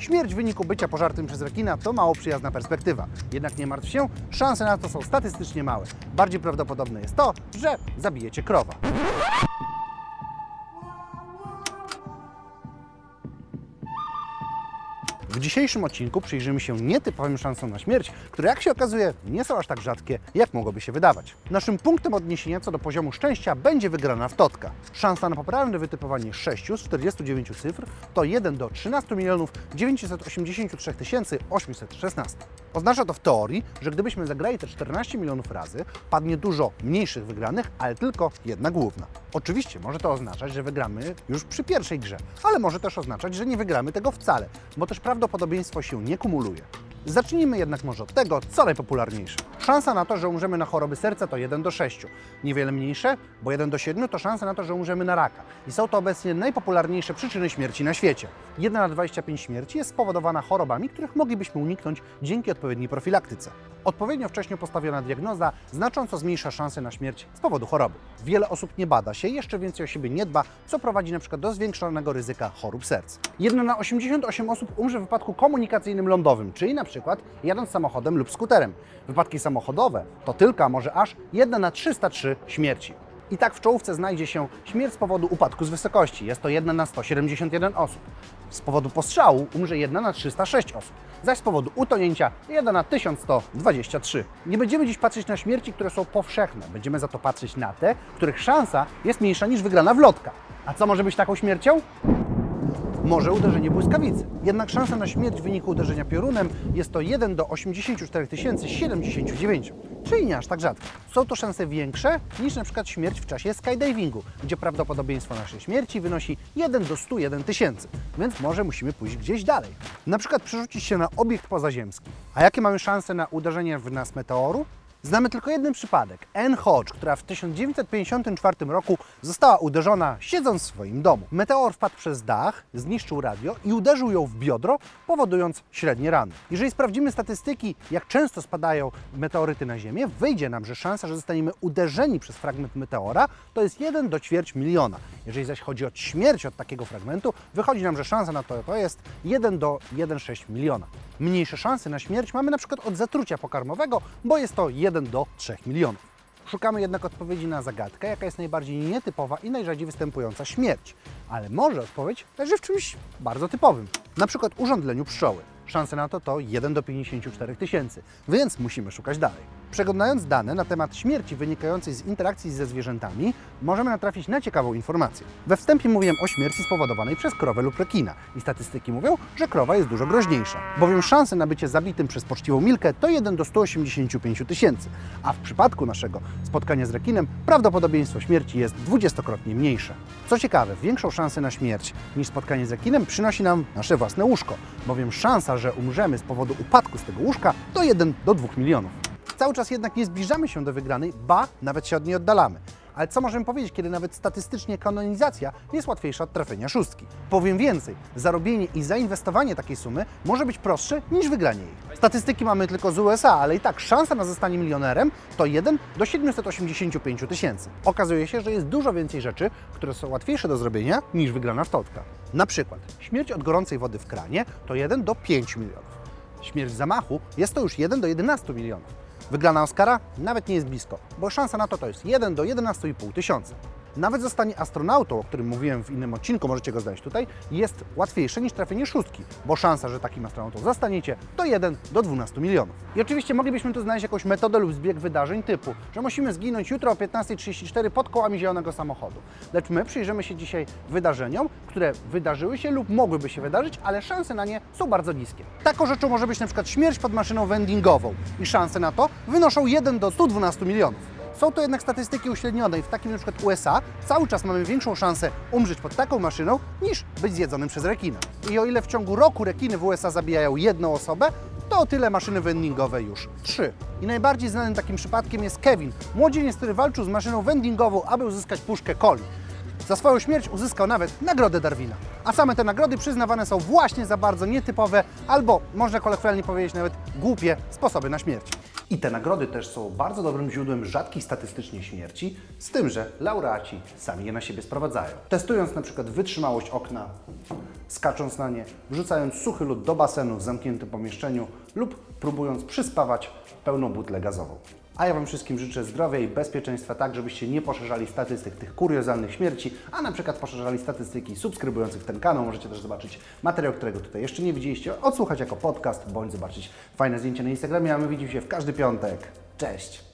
Śmierć w wyniku bycia pożartym przez rekina to mało przyjazna perspektywa. Jednak nie martw się, szanse na to są statystycznie małe. Bardziej prawdopodobne jest to, że zabijecie krowa. W dzisiejszym odcinku przyjrzymy się nietypowym szansom na śmierć, które jak się okazuje nie są aż tak rzadkie, jak mogłoby się wydawać. Naszym punktem odniesienia co do poziomu szczęścia będzie wygrana w totka. Szansa na poprawne wytypowanie 6 z 49 cyfr to 1 do 13 milionów 983 816. Oznacza to w teorii, że gdybyśmy zagrali te 14 milionów razy, padnie dużo mniejszych wygranych, ale tylko jedna główna. Oczywiście może to oznaczać, że wygramy już przy pierwszej grze, ale może też oznaczać, że nie wygramy tego wcale, bo też prawdopodobieństwo się nie kumuluje. Zacznijmy jednak może od tego, co najpopularniejsze. Szansa na to, że umrzemy na choroby serca to 1 do 6. Niewiele mniejsze, bo 1 do 7 to szansa na to, że umrzemy na raka. I są to obecnie najpopularniejsze przyczyny śmierci na świecie. 1 na 25 śmierci jest spowodowana chorobami, których moglibyśmy uniknąć dzięki odpowiedniej profilaktyce. Odpowiednio wcześnie postawiona diagnoza znacząco zmniejsza szanse na śmierć z powodu choroby. Wiele osób nie bada się, jeszcze więcej o siebie nie dba, co prowadzi na przykład do zwiększonego ryzyka chorób serc. 1 na 88 osób umrze w wypadku komunikacyjnym lądowym, czyli na przykład jadąc samochodem lub skuterem. Wypadki samochodowe to tylko, może aż 1 na 303 śmierci. I tak w czołówce znajdzie się śmierć z powodu upadku z wysokości. Jest to 1 na 171 osób. Z powodu postrzału umrze 1 na 306 osób, zaś z powodu utonięcia 1 na 1123. Nie będziemy dziś patrzeć na śmierci, które są powszechne. Będziemy za to patrzeć na te, których szansa jest mniejsza niż wygrana w lotka. A co może być taką śmiercią? Może uderzenie błyskawicy. Jednak szansa na śmierć w wyniku uderzenia piorunem jest to 1 do 84 079, czyli nie aż tak rzadko. Są to szanse większe niż na przykład śmierć w czasie skydivingu, gdzie prawdopodobieństwo naszej śmierci wynosi 1 do 101 tysięcy, więc może musimy pójść gdzieś dalej. Na przykład przerzucić się na obiekt pozaziemski. A jakie mamy szanse na uderzenie w nas meteoru? Znamy tylko jeden przypadek. Anne Hodge, która w 1954 roku została uderzona siedząc w swoim domu. Meteor wpadł przez dach, zniszczył radio i uderzył ją w biodro, powodując średnie rany. Jeżeli sprawdzimy statystyki, jak często spadają meteoryty na Ziemię, wyjdzie nam, że szansa, że zostaniemy uderzeni przez fragment meteora, to jest 1 do ćwierć miliona. Jeżeli zaś chodzi o śmierć od takiego fragmentu, wychodzi nam, że szansa na to, to jest 1 do 1,6 miliona. Mniejsze szanse na śmierć mamy na przykład od zatrucia pokarmowego, bo jest to 1 do 3 milionów. Szukamy jednak odpowiedzi na zagadkę, jaka jest najbardziej nietypowa i najrzadziej występująca śmierć. Ale może odpowiedź leży w czymś bardzo typowym, na przykład urządleniu pszczoły. Szanse na to to 1 do 54 tysięcy, więc musimy szukać dalej. Przeglądając dane na temat śmierci wynikającej z interakcji ze zwierzętami, możemy natrafić na ciekawą informację. We wstępie mówiłem o śmierci spowodowanej przez krowę lub rekina i statystyki mówią, że krowa jest dużo groźniejsza, bowiem szanse na bycie zabitym przez poczciwą milkę to 1 do 185 tysięcy, a w przypadku naszego spotkania z rekinem prawdopodobieństwo śmierci jest dwudziestokrotnie mniejsze. Co ciekawe, większą szansę na śmierć niż spotkanie z rekinem przynosi nam nasze własne łóżko, bowiem szansa, że umrzemy z powodu upadku z tego łóżka to 1 do 2 milionów. Cały czas jednak nie zbliżamy się do wygranej, ba, nawet się od niej oddalamy. Ale co możemy powiedzieć, kiedy nawet statystycznie kanonizacja jest łatwiejsza od trafienia szóstki? Powiem więcej, zarobienie i zainwestowanie takiej sumy może być prostsze niż wygranie jej. Statystyki mamy tylko z USA, ale i tak szansa na zostanie milionerem to 1 do 785 tysięcy. Okazuje się, że jest dużo więcej rzeczy, które są łatwiejsze do zrobienia niż wygrana w totka. Na przykład śmierć od gorącej wody w kranie to 1 do 5 milionów. Śmierć zamachu jest to już 1 do 11 milionów. Wygrana Oscara nawet nie jest blisko, bo szansa na to to jest 1 do 11,5 tysiąca. Nawet zostanie astronautą, o którym mówiłem w innym odcinku, możecie go znaleźć tutaj, jest łatwiejsze niż trafienie szóstki, bo szansa, że takim astronautą zostaniecie, to 1 do 12 milionów. I oczywiście moglibyśmy tu znaleźć jakąś metodę lub zbieg wydarzeń typu, że musimy zginąć jutro o 15.34 pod kołami zielonego samochodu. Lecz my przyjrzymy się dzisiaj wydarzeniom, które wydarzyły się lub mogłyby się wydarzyć, ale szanse na nie są bardzo niskie. Taką rzeczą może być na przykład śmierć pod maszyną vendingową i szanse na to wynoszą 1 do 112 milionów. Są to jednak statystyki uśrednione i w takim przykład USA cały czas mamy większą szansę umrzeć pod taką maszyną niż być zjedzonym przez rekina. I o ile w ciągu roku rekiny w USA zabijają jedną osobę, to o tyle maszyny vendingowe już trzy. I najbardziej znanym takim przypadkiem jest Kevin, młodzieniec, który walczył z maszyną vendingową, aby uzyskać puszkę coli. Za swoją śmierć uzyskał nawet Nagrodę Darwina. A same te nagrody przyznawane są właśnie za bardzo nietypowe albo, można kolokwialnie powiedzieć, nawet głupie sposoby na śmierć. I te nagrody też są bardzo dobrym źródłem rzadkich statystycznie śmierci, z tym, że laureaci sami je na siebie sprowadzają. Testując na przykład wytrzymałość okna, skacząc na nie, wrzucając suchy lód do basenu w zamkniętym pomieszczeniu lub próbując przyspawać pełną butlę gazową. A ja Wam wszystkim życzę zdrowia i bezpieczeństwa, tak żebyście nie poszerzali statystyk tych kuriozalnych śmierci, a na przykład poszerzali statystyki subskrybujących ten kanał. Możecie też zobaczyć materiał, którego tutaj jeszcze nie widzieliście, odsłuchać jako podcast, bądź zobaczyć fajne zdjęcia na Instagramie, a my widzimy się w każdy piątek. Cześć!